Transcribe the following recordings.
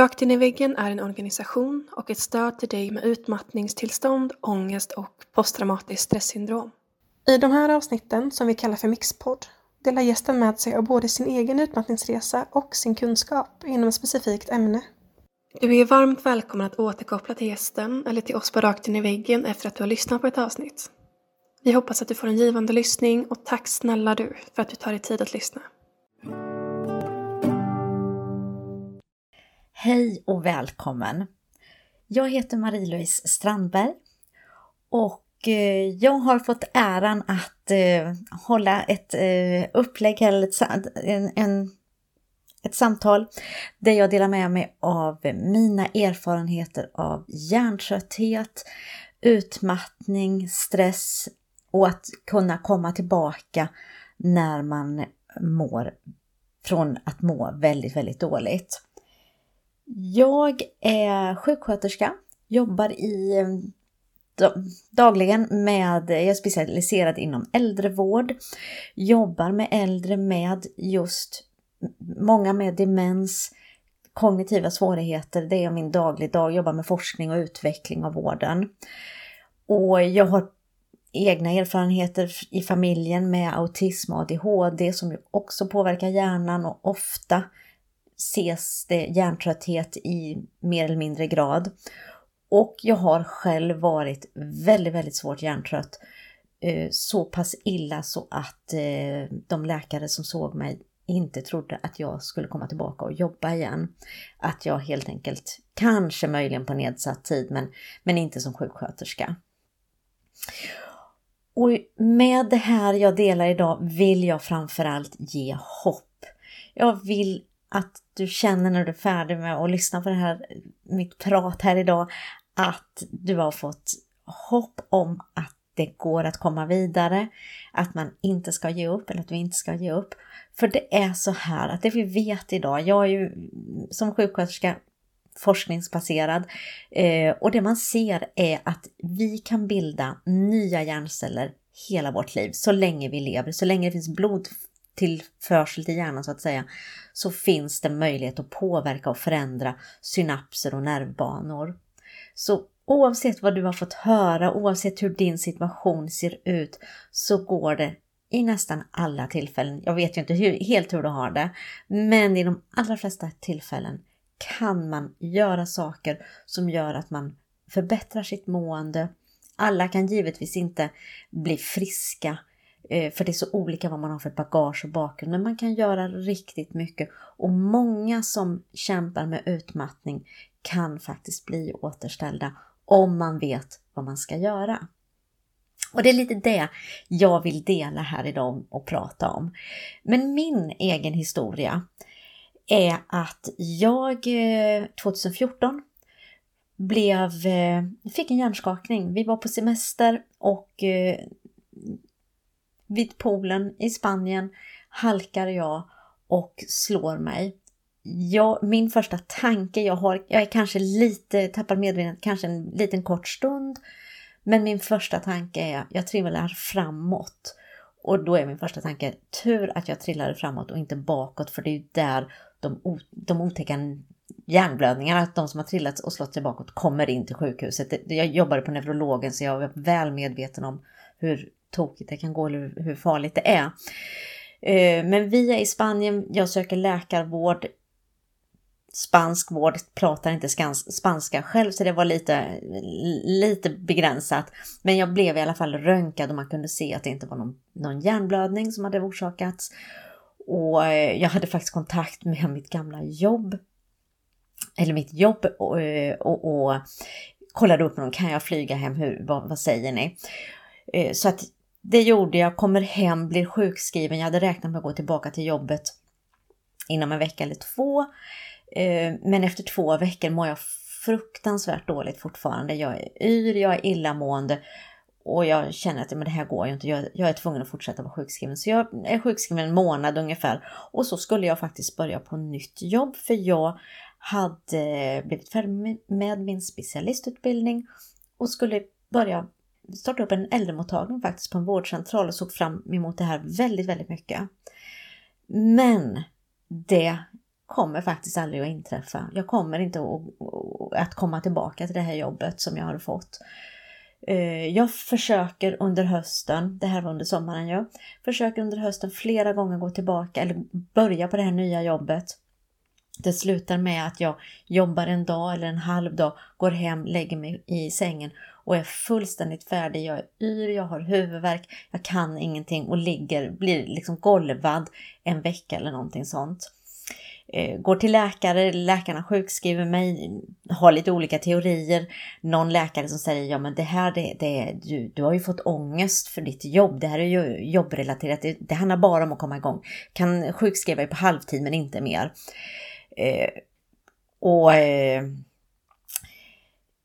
Rakt in i väggen är en organisation och ett stöd till dig med utmattningstillstånd, ångest och posttraumatiskt stresssyndrom. I de här avsnitten, som vi kallar för Mixpodd, delar gästen med sig av både sin egen utmattningsresa och sin kunskap inom ett specifikt ämne. Du är varmt välkommen att återkoppla till gästen eller till oss på Rakt in i väggen efter att du har lyssnat på ett avsnitt. Vi hoppas att du får en givande lyssning och tack snälla du för att du tar dig tid att lyssna. Hej och välkommen! Jag heter Marie-Louise Strandberg och eh, jag har fått äran att eh, hålla ett eh, upplägg, eller en, en, ett samtal där jag delar med mig av mina erfarenheter av hjärntrötthet, utmattning, stress och att kunna komma tillbaka när man mår från att må väldigt, väldigt dåligt. Jag är sjuksköterska, jobbar i mm, dagligen med, jag är specialiserad inom äldrevård, jobbar med äldre med just många med demens, kognitiva svårigheter, det är min dagligdag, jobbar med forskning och utveckling av vården. Och jag har egna erfarenheter i familjen med autism och ADHD som också påverkar hjärnan och ofta ses det hjärntrötthet i mer eller mindre grad. Och jag har själv varit väldigt, väldigt svårt hjärntrött. Eh, så pass illa så att eh, de läkare som såg mig inte trodde att jag skulle komma tillbaka och jobba igen. Att jag helt enkelt, kanske möjligen på nedsatt tid, men, men inte som sjuksköterska. Och med det här jag delar idag vill jag framförallt ge hopp. Jag vill att du känner när du är färdig med att lyssna på det här, mitt prat här idag, att du har fått hopp om att det går att komma vidare, att man inte ska ge upp eller att vi inte ska ge upp. För det är så här att det vi vet idag, jag är ju som sjuksköterska forskningsbaserad eh, och det man ser är att vi kan bilda nya hjärnceller hela vårt liv så länge vi lever, så länge det finns blod tillförsel till hjärnan så att säga, så finns det möjlighet att påverka och förändra synapser och nervbanor. Så oavsett vad du har fått höra, oavsett hur din situation ser ut, så går det i nästan alla tillfällen. Jag vet ju inte hur, helt hur du har det, men i de allra flesta tillfällen kan man göra saker som gör att man förbättrar sitt mående. Alla kan givetvis inte bli friska Eh, för det är så olika vad man har för bagage och bakgrund. Men man kan göra riktigt mycket. Och många som kämpar med utmattning kan faktiskt bli återställda om man vet vad man ska göra. Och det är lite det jag vill dela här idag och prata om. Men min egen historia är att jag eh, 2014 blev, eh, fick en hjärnskakning. Vi var på semester och vid poolen i Spanien halkar jag och slår mig. Jag, min första tanke, jag, har, jag är kanske lite, tappar medvetandet kanske en liten kort stund. Men min första tanke är, jag trillar framåt. Och då är min första tanke, tur att jag trillade framåt och inte bakåt för det är ju där de, de otäcka hjärnblödningarna, att de som har trillat och slått sig bakåt, kommer in till sjukhuset. Jag jobbade på neurologen så jag var väl medveten om hur tokigt det kan gå eller hur farligt det är. Eh, men vi är i Spanien, jag söker läkarvård. Spansk vård, pratar inte spanska själv så det var lite, lite begränsat. Men jag blev i alla fall röntgad och man kunde se att det inte var någon, någon hjärnblödning som hade orsakats. Och eh, jag hade faktiskt kontakt med mitt gamla jobb. Eller mitt jobb och, eh, och, och kollade upp med dem, kan jag flyga hem? Hur, vad, vad säger ni? Så att det gjorde jag, kommer hem, blir sjukskriven. Jag hade räknat med att gå tillbaka till jobbet inom en vecka eller två. Eh, men efter två veckor mår jag fruktansvärt dåligt fortfarande. Jag är yr, jag är illamående och jag känner att men det här går ju inte. Jag, jag är tvungen att fortsätta vara sjukskriven. Så jag är sjukskriven en månad ungefär. Och så skulle jag faktiskt börja på nytt jobb för jag hade eh, blivit färdig med min specialistutbildning och skulle börja startade upp en äldremottagning faktiskt på en vårdcentral och såg fram emot det här väldigt, väldigt mycket. Men det kommer faktiskt aldrig att inträffa. Jag kommer inte att komma tillbaka till det här jobbet som jag har fått. Eh, jag försöker under hösten, det här var under sommaren jag, försöker under hösten flera gånger gå tillbaka eller börja på det här nya jobbet. Det slutar med att jag jobbar en dag eller en halv dag, går hem, lägger mig i sängen och är fullständigt färdig. Jag är yr, jag har huvudvärk, jag kan ingenting och ligger, blir liksom golvad en vecka eller någonting sånt. Eh, går till läkare, läkarna sjukskriver mig, har lite olika teorier. Någon läkare som säger ja men det här det, det, du, du har ju fått ångest för ditt jobb, det här är ju jobbrelaterat, det, det handlar bara om att komma igång. Kan sjukskriva dig på halvtid men inte mer. Eh, och eh,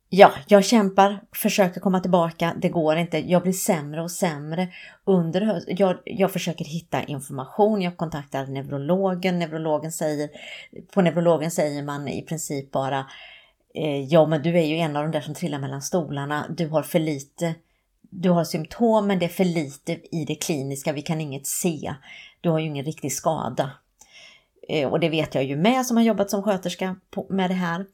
ja, jag kämpar, försöker komma tillbaka, det går inte. Jag blir sämre och sämre under hösten. Jag, jag försöker hitta information, jag kontaktar neurologen. Neurologen säger, på neurologen säger man i princip bara eh, Ja, men du är ju en av de där som trillar mellan stolarna. Du har för lite du har symptom men det är för lite i det kliniska, vi kan inget se. Du har ju ingen riktig skada. Eh, och det vet jag ju med som har jobbat som sköterska med det här.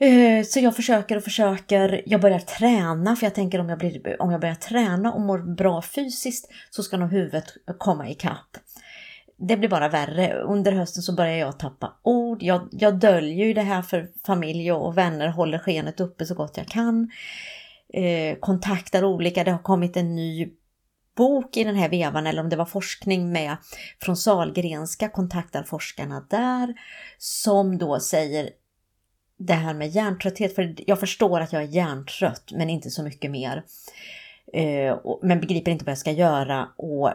Eh, så jag försöker och försöker. Jag börjar träna för jag tänker om jag, blir, om jag börjar träna och mår bra fysiskt så ska nog huvudet komma ikapp. Det blir bara värre. Under hösten så börjar jag tappa ord. Jag, jag döljer ju det här för familj och vänner, håller skenet uppe så gott jag kan. Eh, kontaktar olika. Det har kommit en ny bok i den här vevan eller om det var forskning med från Salgrenska kontaktar forskarna där som då säger det här med hjärntrötthet, för jag förstår att jag är hjärntrött men inte så mycket mer. Eh, men begriper inte vad jag ska göra och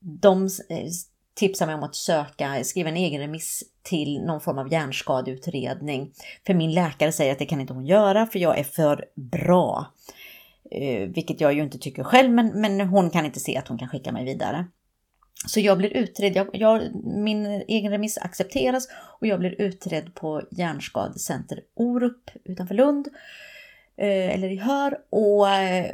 de eh, tipsar mig om att söka, skriva en egen remiss till någon form av hjärnskadeutredning. För min läkare säger att det kan inte hon göra för jag är för bra. Eh, vilket jag ju inte tycker själv men, men hon kan inte se att hon kan skicka mig vidare. Så jag blir utredd, jag, jag, min egen remiss accepteras och jag blir utredd på Hjärnskadecenter Orup utanför Lund. Eh, eller i Hör. Och eh,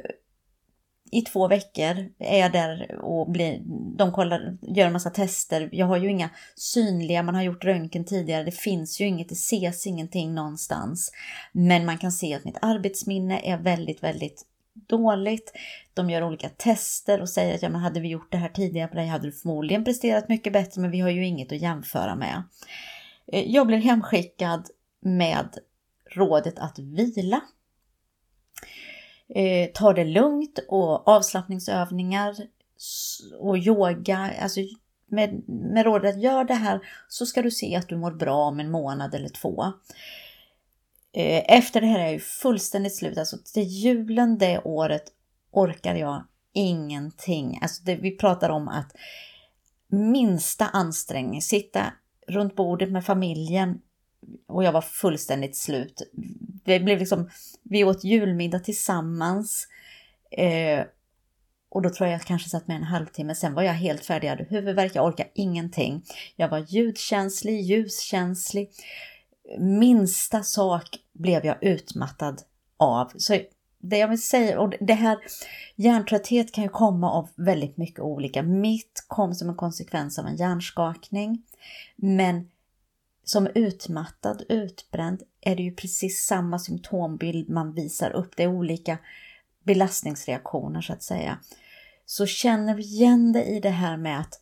i två veckor är jag där och blir, de kollar, gör en massa tester. Jag har ju inga synliga, man har gjort röntgen tidigare, det finns ju inget, det ses ingenting någonstans. Men man kan se att mitt arbetsminne är väldigt, väldigt dåligt. De gör olika tester och säger att ja, men hade vi gjort det här tidigare på dig hade du förmodligen presterat mycket bättre men vi har ju inget att jämföra med. Eh, jag blir hemskickad med rådet att vila. Eh, ta det lugnt och avslappningsövningar och yoga. Alltså med, med rådet att gör det här så ska du se att du mår bra om en månad eller två. Eh, efter det här är jag ju fullständigt slut. Alltså till julen det året orkar jag ingenting. Alltså det, vi pratar om att minsta ansträngning, sitta runt bordet med familjen och jag var fullständigt slut. Det blev liksom, vi åt julmiddag tillsammans eh, och då tror jag jag kanske satt med en halvtimme. Sen var jag helt färdig, jag hade huvudvärk, jag orkade ingenting. Jag var ljudkänslig, ljuskänslig minsta sak blev jag utmattad av. Så det jag vill säga, och det här hjärntrötthet kan ju komma av väldigt mycket olika. Mitt kom som en konsekvens av en hjärnskakning. Men som utmattad, utbränd är det ju precis samma symptombild man visar upp. Det är olika belastningsreaktioner så att säga. Så känner du igen dig i det här med att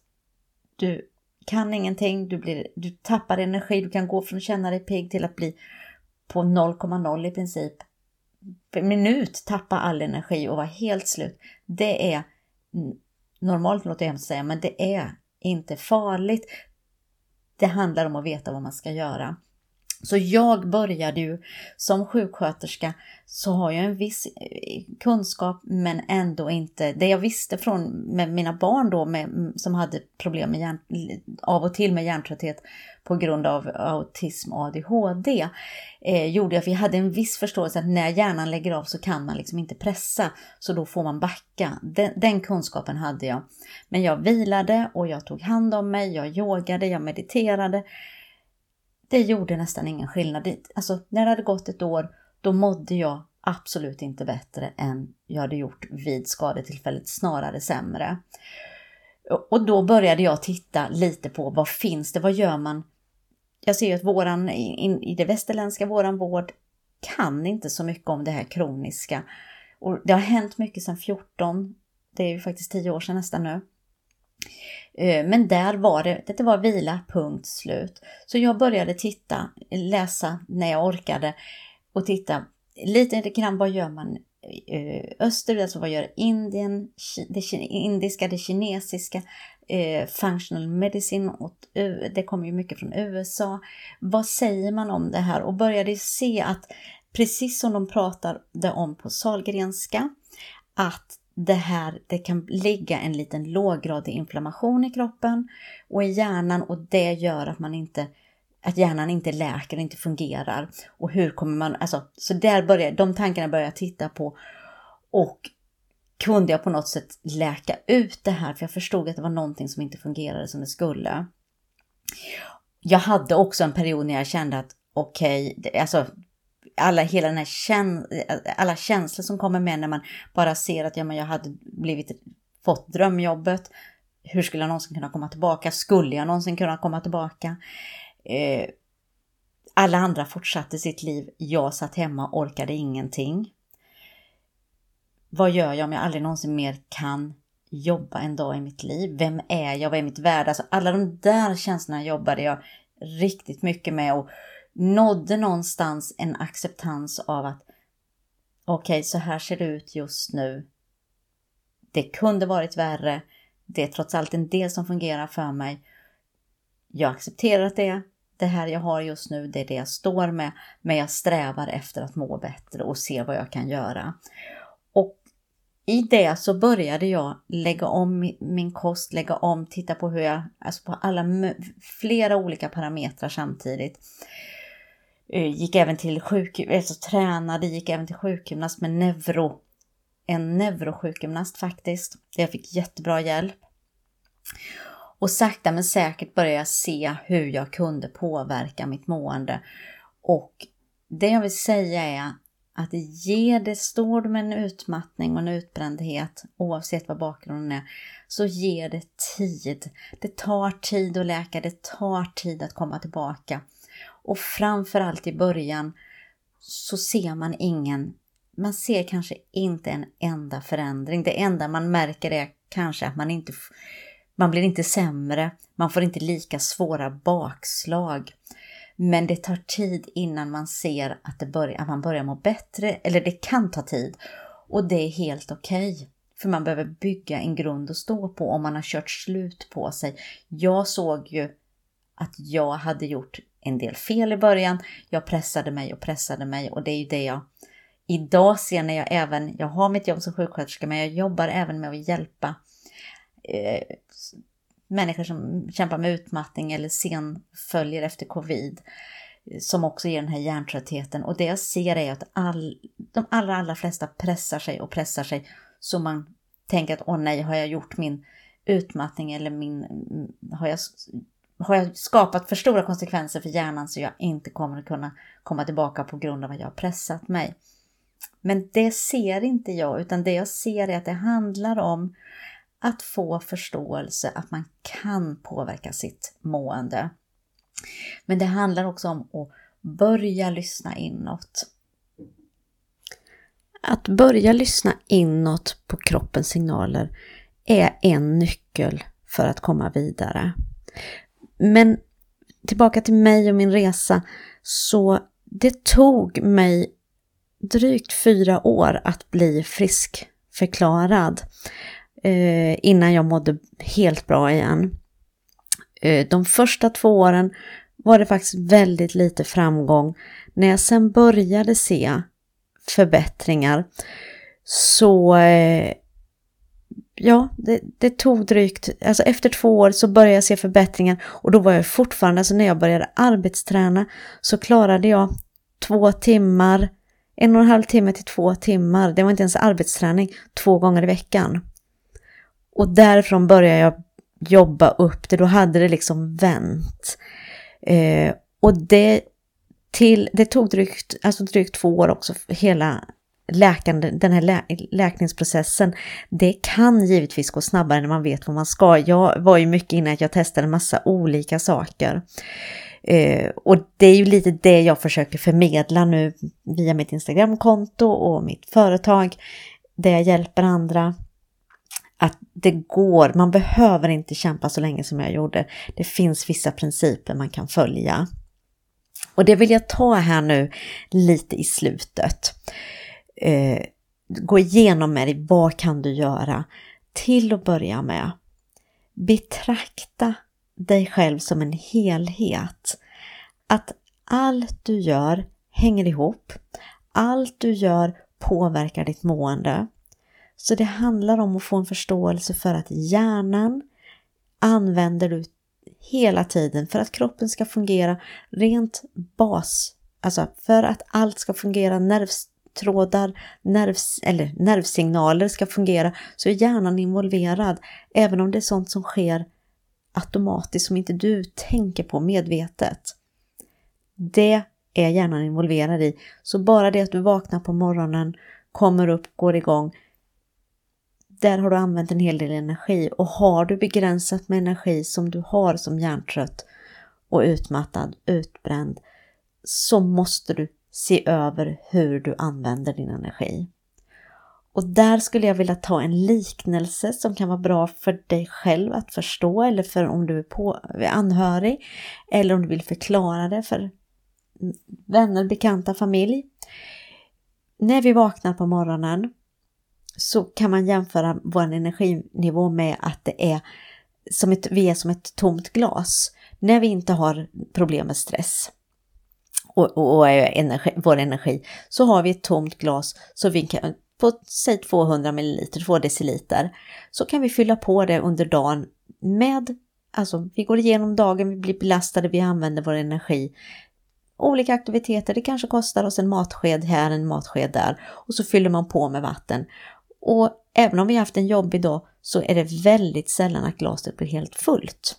du kan ingenting, du, blir, du tappar energi, du kan gå från att känna dig pigg till att bli på 0,0 i princip. Per minut tappa all energi och vara helt slut. Det är normalt, låter jag hemskt säga, men det är inte farligt. Det handlar om att veta vad man ska göra. Så jag började ju som sjuksköterska så har jag en viss eh, kunskap men ändå inte det jag visste från med mina barn då med, mm, som hade problem med hjärn, av och till med hjärntrötthet på grund av autism och ADHD eh, gjorde att vi hade en viss förståelse att när hjärnan lägger av så kan man liksom inte pressa så då får man backa. Den, den kunskapen hade jag. Men jag vilade och jag tog hand om mig, jag yogade, jag mediterade det gjorde nästan ingen skillnad. Alltså, när det hade gått ett år, då mådde jag absolut inte bättre än jag hade gjort vid skadetillfället, snarare sämre. Och då började jag titta lite på vad finns det, vad gör man? jag ser ju att våran, in, i det västerländska, våran vård kan inte så mycket om det här kroniska. Och det har hänt mycket sedan 14, det är ju faktiskt 10 år sedan nästan nu. Eh, men där var det, det var vila, punkt slut. Så jag började titta, läsa när jag orkade och titta lite grann vad gör man eh, österut, alltså vad gör Indien, det indiska, det kinesiska, eh, functional medicine, och, det kommer ju mycket från USA. Vad säger man om det här? Och började se att precis som de pratade om på Salgrenska, att det här, det kan ligga en liten låggradig inflammation i kroppen och i hjärnan och det gör att man inte att hjärnan inte läker och inte fungerar. Och hur kommer man, alltså, så där börjar, de tankarna börjar jag titta på. Och kunde jag på något sätt läka ut det här, för jag förstod att det var någonting som inte fungerade som det skulle. Jag hade också en period när jag kände att okej, okay, alltså alla, hela den här käns alla känslor som kommer med när man bara ser att ja, men jag hade blivit, fått drömjobbet. Hur skulle jag någonsin kunna komma tillbaka? Skulle jag någonsin kunna komma tillbaka? Eh, alla andra fortsatte sitt liv. Jag satt hemma och orkade ingenting. Vad gör jag om jag aldrig någonsin mer kan jobba en dag i mitt liv? Vem är jag? Vad är mitt värde? Alltså alla de där känslorna jobbade jag riktigt mycket med och nådde någonstans en acceptans av att okej, okay, så här ser det ut just nu. Det kunde varit värre. Det är trots allt en del som fungerar för mig. Jag accepterar att det är det här jag har just nu, det är det jag står med, men jag strävar efter att må bättre och se vad jag kan göra. Och i det så började jag lägga om min kost, lägga om, titta på hur jag, alltså på alla, flera olika parametrar samtidigt. Eh, gick även till sjuk, alltså tränade, gick även till sjukgymnast med neuro, en neurosjukgymnast faktiskt. Jag fick jättebra hjälp. Och sakta men säkert började jag se hur jag kunde påverka mitt mående. Och det jag vill säga är att ger det, står du med en utmattning och en utbrändhet, oavsett vad bakgrunden är, så ger det tid. Det tar tid att läka, det tar tid att komma tillbaka. Och framförallt i början så ser man ingen, man ser kanske inte en enda förändring. Det enda man märker är kanske att man inte man blir inte sämre, man får inte lika svåra bakslag. Men det tar tid innan man ser att, det börjar, att man börjar må bättre, eller det kan ta tid. Och det är helt okej. Okay. För man behöver bygga en grund att stå på om man har kört slut på sig. Jag såg ju att jag hade gjort en del fel i början. Jag pressade mig och pressade mig och det är ju det jag idag ser när jag även, jag har mitt jobb som sjuksköterska men jag jobbar även med att hjälpa eh, människor som kämpar med utmattning eller sen följer efter covid eh, som också ger den här hjärntröttheten. Och det jag ser är att all, de allra, allra flesta pressar sig och pressar sig så man tänker att åh nej, har jag gjort min utmattning eller min, mm, har jag, har jag skapat för stora konsekvenser för hjärnan så jag inte kommer att kunna komma tillbaka på grund av att jag har pressat mig. Men det ser inte jag, utan det jag ser är att det handlar om att få förståelse att man kan påverka sitt mående. Men det handlar också om att börja lyssna inåt. Att börja lyssna inåt på kroppens signaler är en nyckel för att komma vidare. Men tillbaka till mig och min resa, så det tog mig drygt fyra år att bli friskförklarad eh, innan jag mådde helt bra igen. Eh, de första två åren var det faktiskt väldigt lite framgång. När jag sen började se förbättringar så eh, ja, det, det, tog drygt, alltså efter två år så började jag se förbättringar och då var jag fortfarande, alltså när jag började arbetsträna så klarade jag två timmar, en och en halv timme till två timmar, det var inte ens arbetsträning, två gånger i veckan. Och därifrån började jag jobba upp det, då hade det liksom vänt. Eh, och det, till, det tog drygt, alltså drygt två år också, hela läkande, den här lä, läkningsprocessen. Det kan givetvis gå snabbare när man vet vad man ska. Jag var ju mycket inne att jag testade massa olika saker. Eh, och det är ju lite det jag försöker förmedla nu via mitt Instagramkonto och mitt företag där jag hjälper andra. Att det går, man behöver inte kämpa så länge som jag gjorde. Det finns vissa principer man kan följa. Och det vill jag ta här nu lite i slutet. Eh, gå igenom med dig, vad kan du göra? Till att börja med, betrakta dig själv som en helhet. Att allt du gör hänger ihop. Allt du gör påverkar ditt mående. Så det handlar om att få en förståelse för att hjärnan använder du hela tiden för att kroppen ska fungera rent bas. Alltså för att allt ska fungera, nervtrådar, nervs, eller nervsignaler ska fungera, så är hjärnan involverad. Även om det är sånt som sker automatiskt som inte du tänker på medvetet. Det är hjärnan involverad i. Så bara det att du vaknar på morgonen, kommer upp, går igång. Där har du använt en hel del energi och har du begränsat med energi som du har som hjärntrött och utmattad, utbränd, så måste du se över hur du använder din energi. Och där skulle jag vilja ta en liknelse som kan vara bra för dig själv att förstå eller för om du är på, anhörig eller om du vill förklara det för vänner, bekanta, familj. När vi vaknar på morgonen så kan man jämföra vår energinivå med att det är som ett, vi är som ett tomt glas. När vi inte har problem med stress och, och, och energi, vår energi så har vi ett tomt glas så vi kan på säg 200 ml, 2 deciliter, så kan vi fylla på det under dagen med, alltså vi går igenom dagen, vi blir belastade, vi använder vår energi. Olika aktiviteter, det kanske kostar oss en matsked här, en matsked där och så fyller man på med vatten. Och även om vi haft en jobbig dag så är det väldigt sällan att glaset blir helt fullt.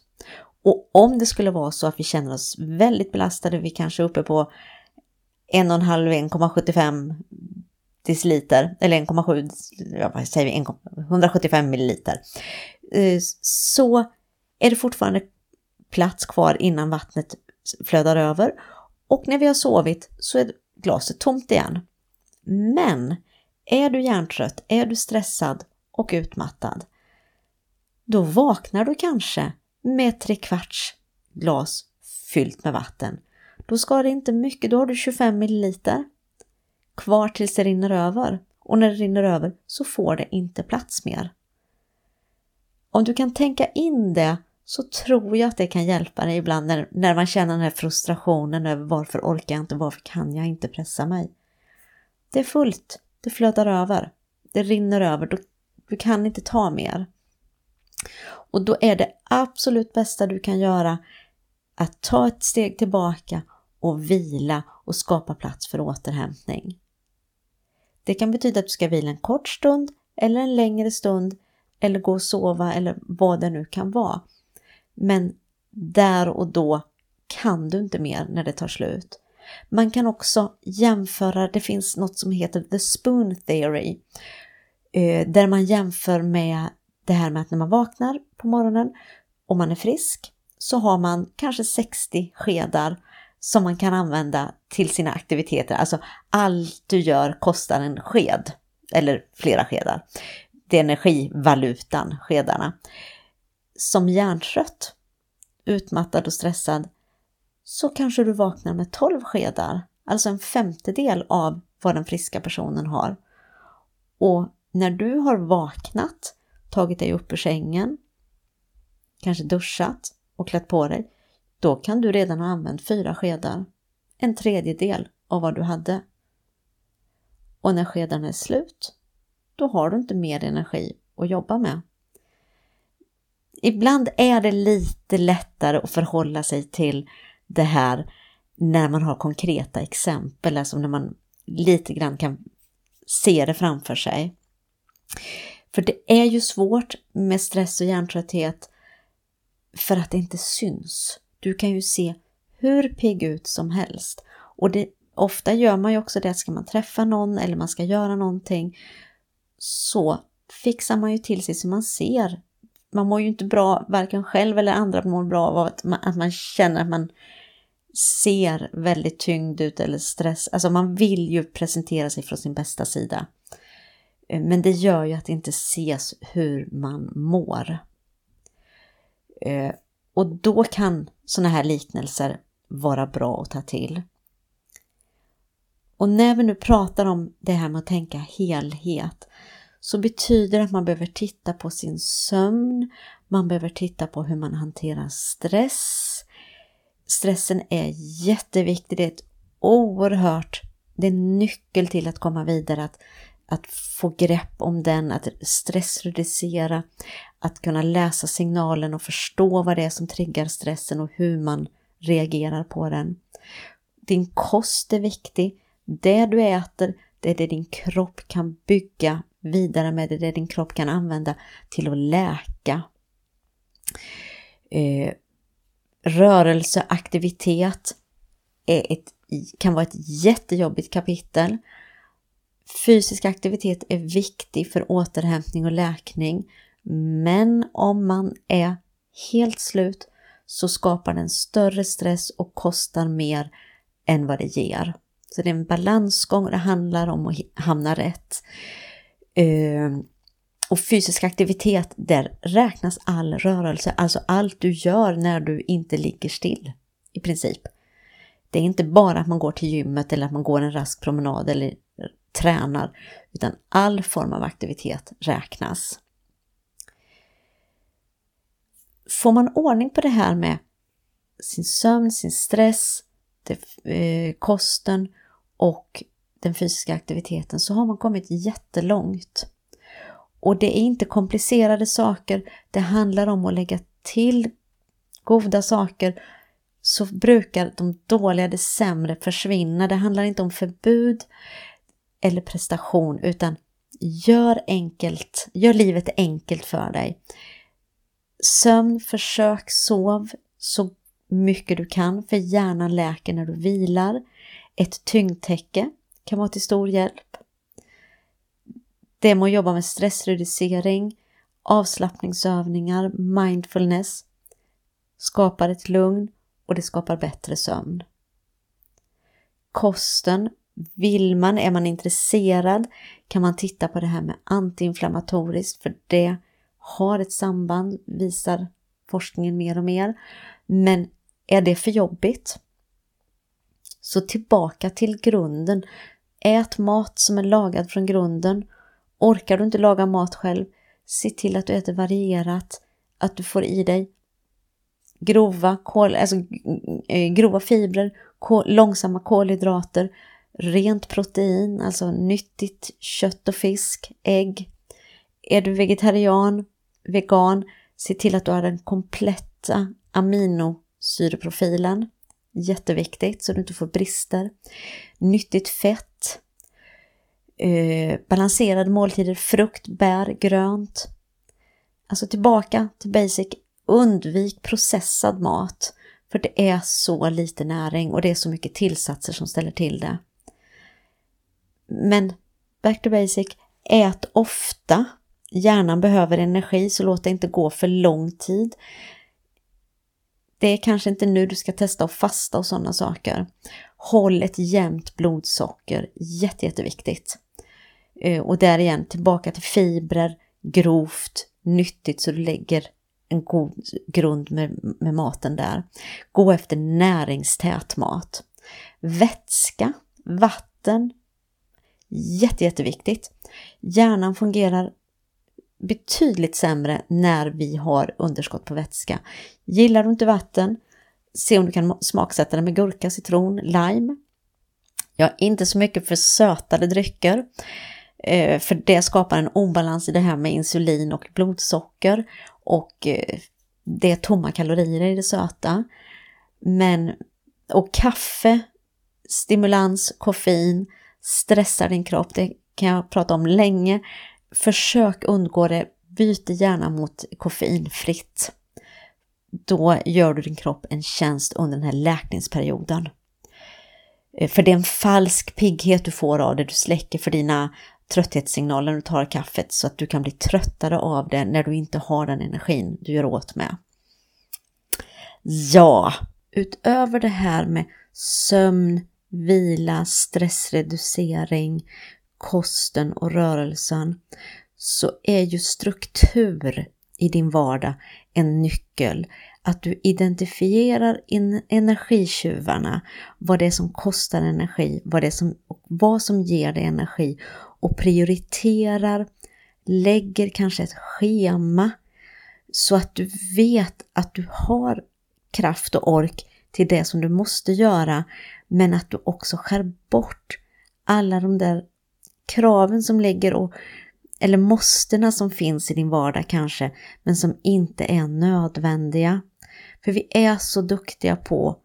Och om det skulle vara så att vi känner oss väldigt belastade, vi kanske är uppe på 1,5-1,75 deciliter, eller 1,7, ja, vad säger vi, 175 milliliter, eh, så är det fortfarande plats kvar innan vattnet flödar över. Och när vi har sovit så är glaset tomt igen. Men är du hjärntrött, är du stressad och utmattad, då vaknar du kanske med tre kvarts glas fyllt med vatten. Då ska det inte mycket, då har du 25 milliliter kvar tills det rinner över. Och när det rinner över så får det inte plats mer. Om du kan tänka in det så tror jag att det kan hjälpa dig ibland när, när man känner den här frustrationen över varför orkar jag inte, varför kan jag inte pressa mig. Det är fullt, det flödar över, det rinner över, du, du kan inte ta mer. Och då är det absolut bästa du kan göra att ta ett steg tillbaka och vila och skapa plats för återhämtning. Det kan betyda att du ska vila en kort stund eller en längre stund eller gå och sova eller vad det nu kan vara. Men där och då kan du inte mer när det tar slut. Man kan också jämföra, det finns något som heter the spoon theory, eh, där man jämför med det här med att när man vaknar på morgonen och man är frisk så har man kanske 60 skedar som man kan använda till sina aktiviteter. Alltså allt du gör kostar en sked eller flera skedar. Det är energivalutan, skedarna. Som hjärntrött, utmattad och stressad så kanske du vaknar med 12 skedar, alltså en femtedel av vad den friska personen har. Och när du har vaknat, tagit dig upp ur sängen, kanske duschat och klätt på dig, då kan du redan ha använt fyra skedar, en tredjedel av vad du hade. Och när skedarna är slut, då har du inte mer energi att jobba med. Ibland är det lite lättare att förhålla sig till det här när man har konkreta exempel, alltså när man lite grann kan se det framför sig. För det är ju svårt med stress och hjärntrötthet för att det inte syns. Du kan ju se hur pigg ut som helst. Och det, ofta gör man ju också det, ska man träffa någon eller man ska göra någonting så fixar man ju till sig så man ser. Man mår ju inte bra, varken själv eller andra mår bra av att man, att man känner att man ser väldigt tyngd ut eller stress. Alltså man vill ju presentera sig från sin bästa sida. Eh, men det gör ju att det inte ses hur man mår. Eh, och då kan sådana här liknelser vara bra att ta till. Och när vi nu pratar om det här med att tänka helhet så betyder det att man behöver titta på sin sömn, man behöver titta på hur man hanterar stress. Stressen är jätteviktig, det är ett oerhört, det är nyckel till att komma vidare, att, att få grepp om den, att stressreducera, att kunna läsa signalen och förstå vad det är som triggar stressen och hur man reagerar på den. Din kost är viktig. Det du äter, det är det din kropp kan bygga vidare med, det är det din kropp kan använda till att läka. Eh, rörelse, aktivitet är ett, kan vara ett jättejobbigt kapitel. Fysisk aktivitet är viktig för återhämtning och läkning. Men om man är helt slut så skapar den större stress och kostar mer än vad det ger. Så det är en balansgång och det handlar om att hamna rätt. Ehm, och fysisk aktivitet, där räknas all rörelse, alltså allt du gör när du inte ligger still i princip. Det är inte bara att man går till gymmet eller att man går en rask promenad eller tränar, utan all form av aktivitet räknas. Får man ordning på det här med sin sömn, sin stress, eh, kosten och den fysiska aktiviteten så har man kommit jättelångt. Och det är inte komplicerade saker, det handlar om att lägga till goda saker så brukar de dåliga, det sämre försvinna. Det handlar inte om förbud eller prestation utan gör enkelt, gör livet enkelt för dig. Sömn, försök sov så mycket du kan för hjärnan läker när du vilar. Ett tyngdtäcke kan vara till stor hjälp. Det må jobba med stressreducering, avslappningsövningar, mindfulness, skapar ett lugn och det skapar bättre sömn. Kosten, vill man, är man intresserad kan man titta på det här med antiinflammatoriskt för det har ett samband, visar forskningen mer och mer. Men är det för jobbigt? Så tillbaka till grunden. Ät mat som är lagad från grunden. Orkar du inte laga mat själv, se till att du äter varierat, att du får i dig grova, kol, alltså, eh, grova fibrer, kol, långsamma kolhydrater, rent protein, alltså nyttigt kött och fisk, ägg. Är du vegetarian, vegan, se till att du har den kompletta aminosyreprofilen. Jätteviktigt så du inte får brister. Nyttigt fett. Eh, balanserade måltider, frukt, bär, grönt. Alltså tillbaka till basic. Undvik processad mat. För det är så lite näring och det är så mycket tillsatser som ställer till det. Men back to basic. Ät ofta. Hjärnan behöver energi så låt det inte gå för lång tid det är kanske inte nu du ska testa att fasta och sådana saker. Håll ett jämnt blodsocker, jätte, jätteviktigt. Eh, och där igen, tillbaka till fibrer, grovt, nyttigt så du lägger en god grund med, med maten där. Gå efter näringstät mat. Vätska, vatten, jätte, jätteviktigt. Hjärnan fungerar betydligt sämre när vi har underskott på vätska. Gillar du inte vatten, se om du kan smaksätta det med gurka, citron, lime. Jag är inte så mycket för sötade drycker, eh, för det skapar en obalans i det här med insulin och blodsocker och eh, det är tomma kalorier i det söta. Men, och kaffe, stimulans, koffein, stressar din kropp, det kan jag prata om länge. Försök undgå det, byt gärna mot koffeinfritt. Då gör du din kropp en tjänst under den här läkningsperioden. Eh, för det är en falsk pigghet du får av det, du släcker för dina trötthetssignaler när du tar kaffet så att du kan bli tröttare av det när du inte har den energin du gör åt med. Ja, utöver det här med sömn, vila, stressreducering, kosten och rörelsen så är ju struktur i din vardag en nyckel. Att du identifierar in energitjuvarna, vad det är som kostar energi, vad, det är som, vad som ger dig energi och prioriterar, lägger kanske ett schema så att du vet att du har kraft och ork till det som du måste göra men att du också skär bort alla de där kraven som ligger och eller måstena som finns i din vardag kanske, men som inte är nödvändiga. För vi är så duktiga på,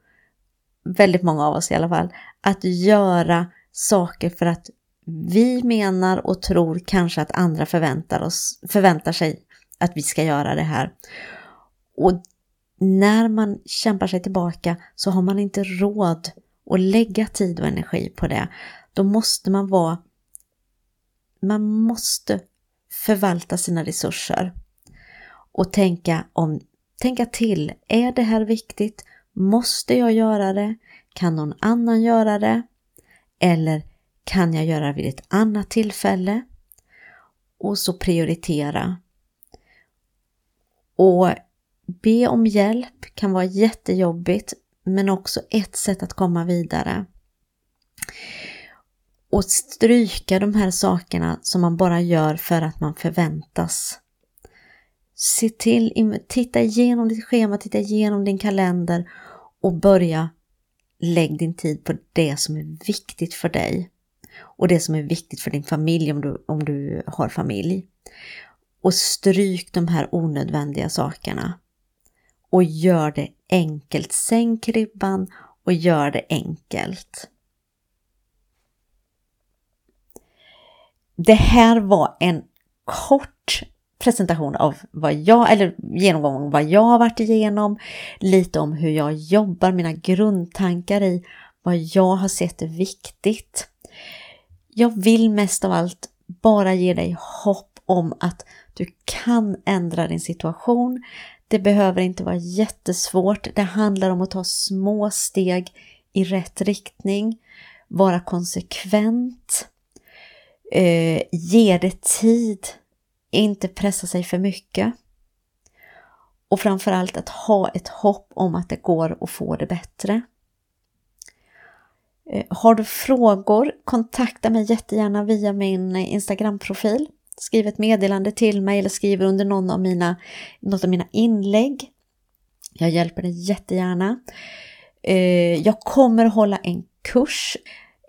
väldigt många av oss i alla fall, att göra saker för att vi menar och tror kanske att andra förväntar, oss, förväntar sig att vi ska göra det här. Och när man kämpar sig tillbaka så har man inte råd och lägga tid och energi på det. Då måste man vara man måste förvalta sina resurser och tänka, om, tänka till. Är det här viktigt? Måste jag göra det? Kan någon annan göra det? Eller kan jag göra det vid ett annat tillfälle? Och så prioritera. Och be om hjälp kan vara jättejobbigt men också ett sätt att komma vidare och stryka de här sakerna som man bara gör för att man förväntas. Se till, titta igenom ditt schema, titta igenom din kalender och börja lägg din tid på det som är viktigt för dig och det som är viktigt för din familj om du, om du har familj. Och stryk de här onödvändiga sakerna. Och gör det enkelt. Sänk ribban och gör det enkelt. Det här var en kort presentation av vad jag, eller genomgång vad jag har varit igenom, lite om hur jag jobbar, mina grundtankar i vad jag har sett är viktigt. Jag vill mest av allt bara ge dig hopp om att du kan ändra din situation. Det behöver inte vara jättesvårt. Det handlar om att ta små steg i rätt riktning, vara konsekvent, Eh, ge det tid, inte pressa sig för mycket. Och framförallt att ha ett hopp om att det går att få det bättre. Eh, har du frågor, kontakta mig jättegärna via min Instagram-profil. Skriv ett meddelande till mig eller skriv under någon av mina, något av mina inlägg. Jag hjälper dig jättegärna. Eh, jag kommer hålla en kurs,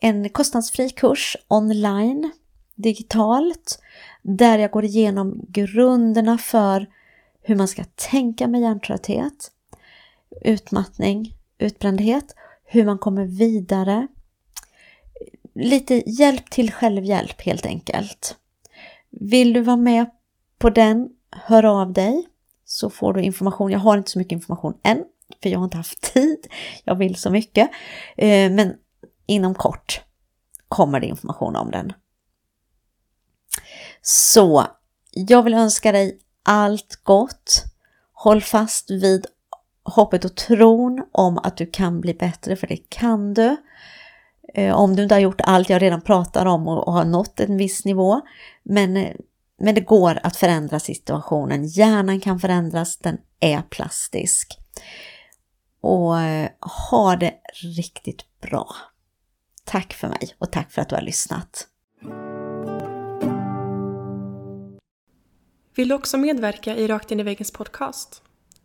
en kostnadsfri kurs online digitalt där jag går igenom grunderna för hur man ska tänka med hjärntrötthet, utmattning, utbrändhet, hur man kommer vidare. Lite hjälp till självhjälp helt enkelt. Vill du vara med på den, hör av dig så får du information. Jag har inte så mycket information än, för jag har inte haft tid. Jag vill så mycket. Eh, men inom kort kommer det information om den. Så jag vill önska dig allt gott. Håll fast vid hoppet och tron om att du kan bli bättre, för det kan du. Eh, om du inte har gjort allt jag redan pratar om och har nått en viss nivå. Men, eh, men det går att förändra situationen. Hjärnan kan förändras, den är plastisk. Och eh, ha det riktigt bra. Tack för mig och tack för att du har lyssnat. Vill du också medverka i Rakt in i väggens podcast?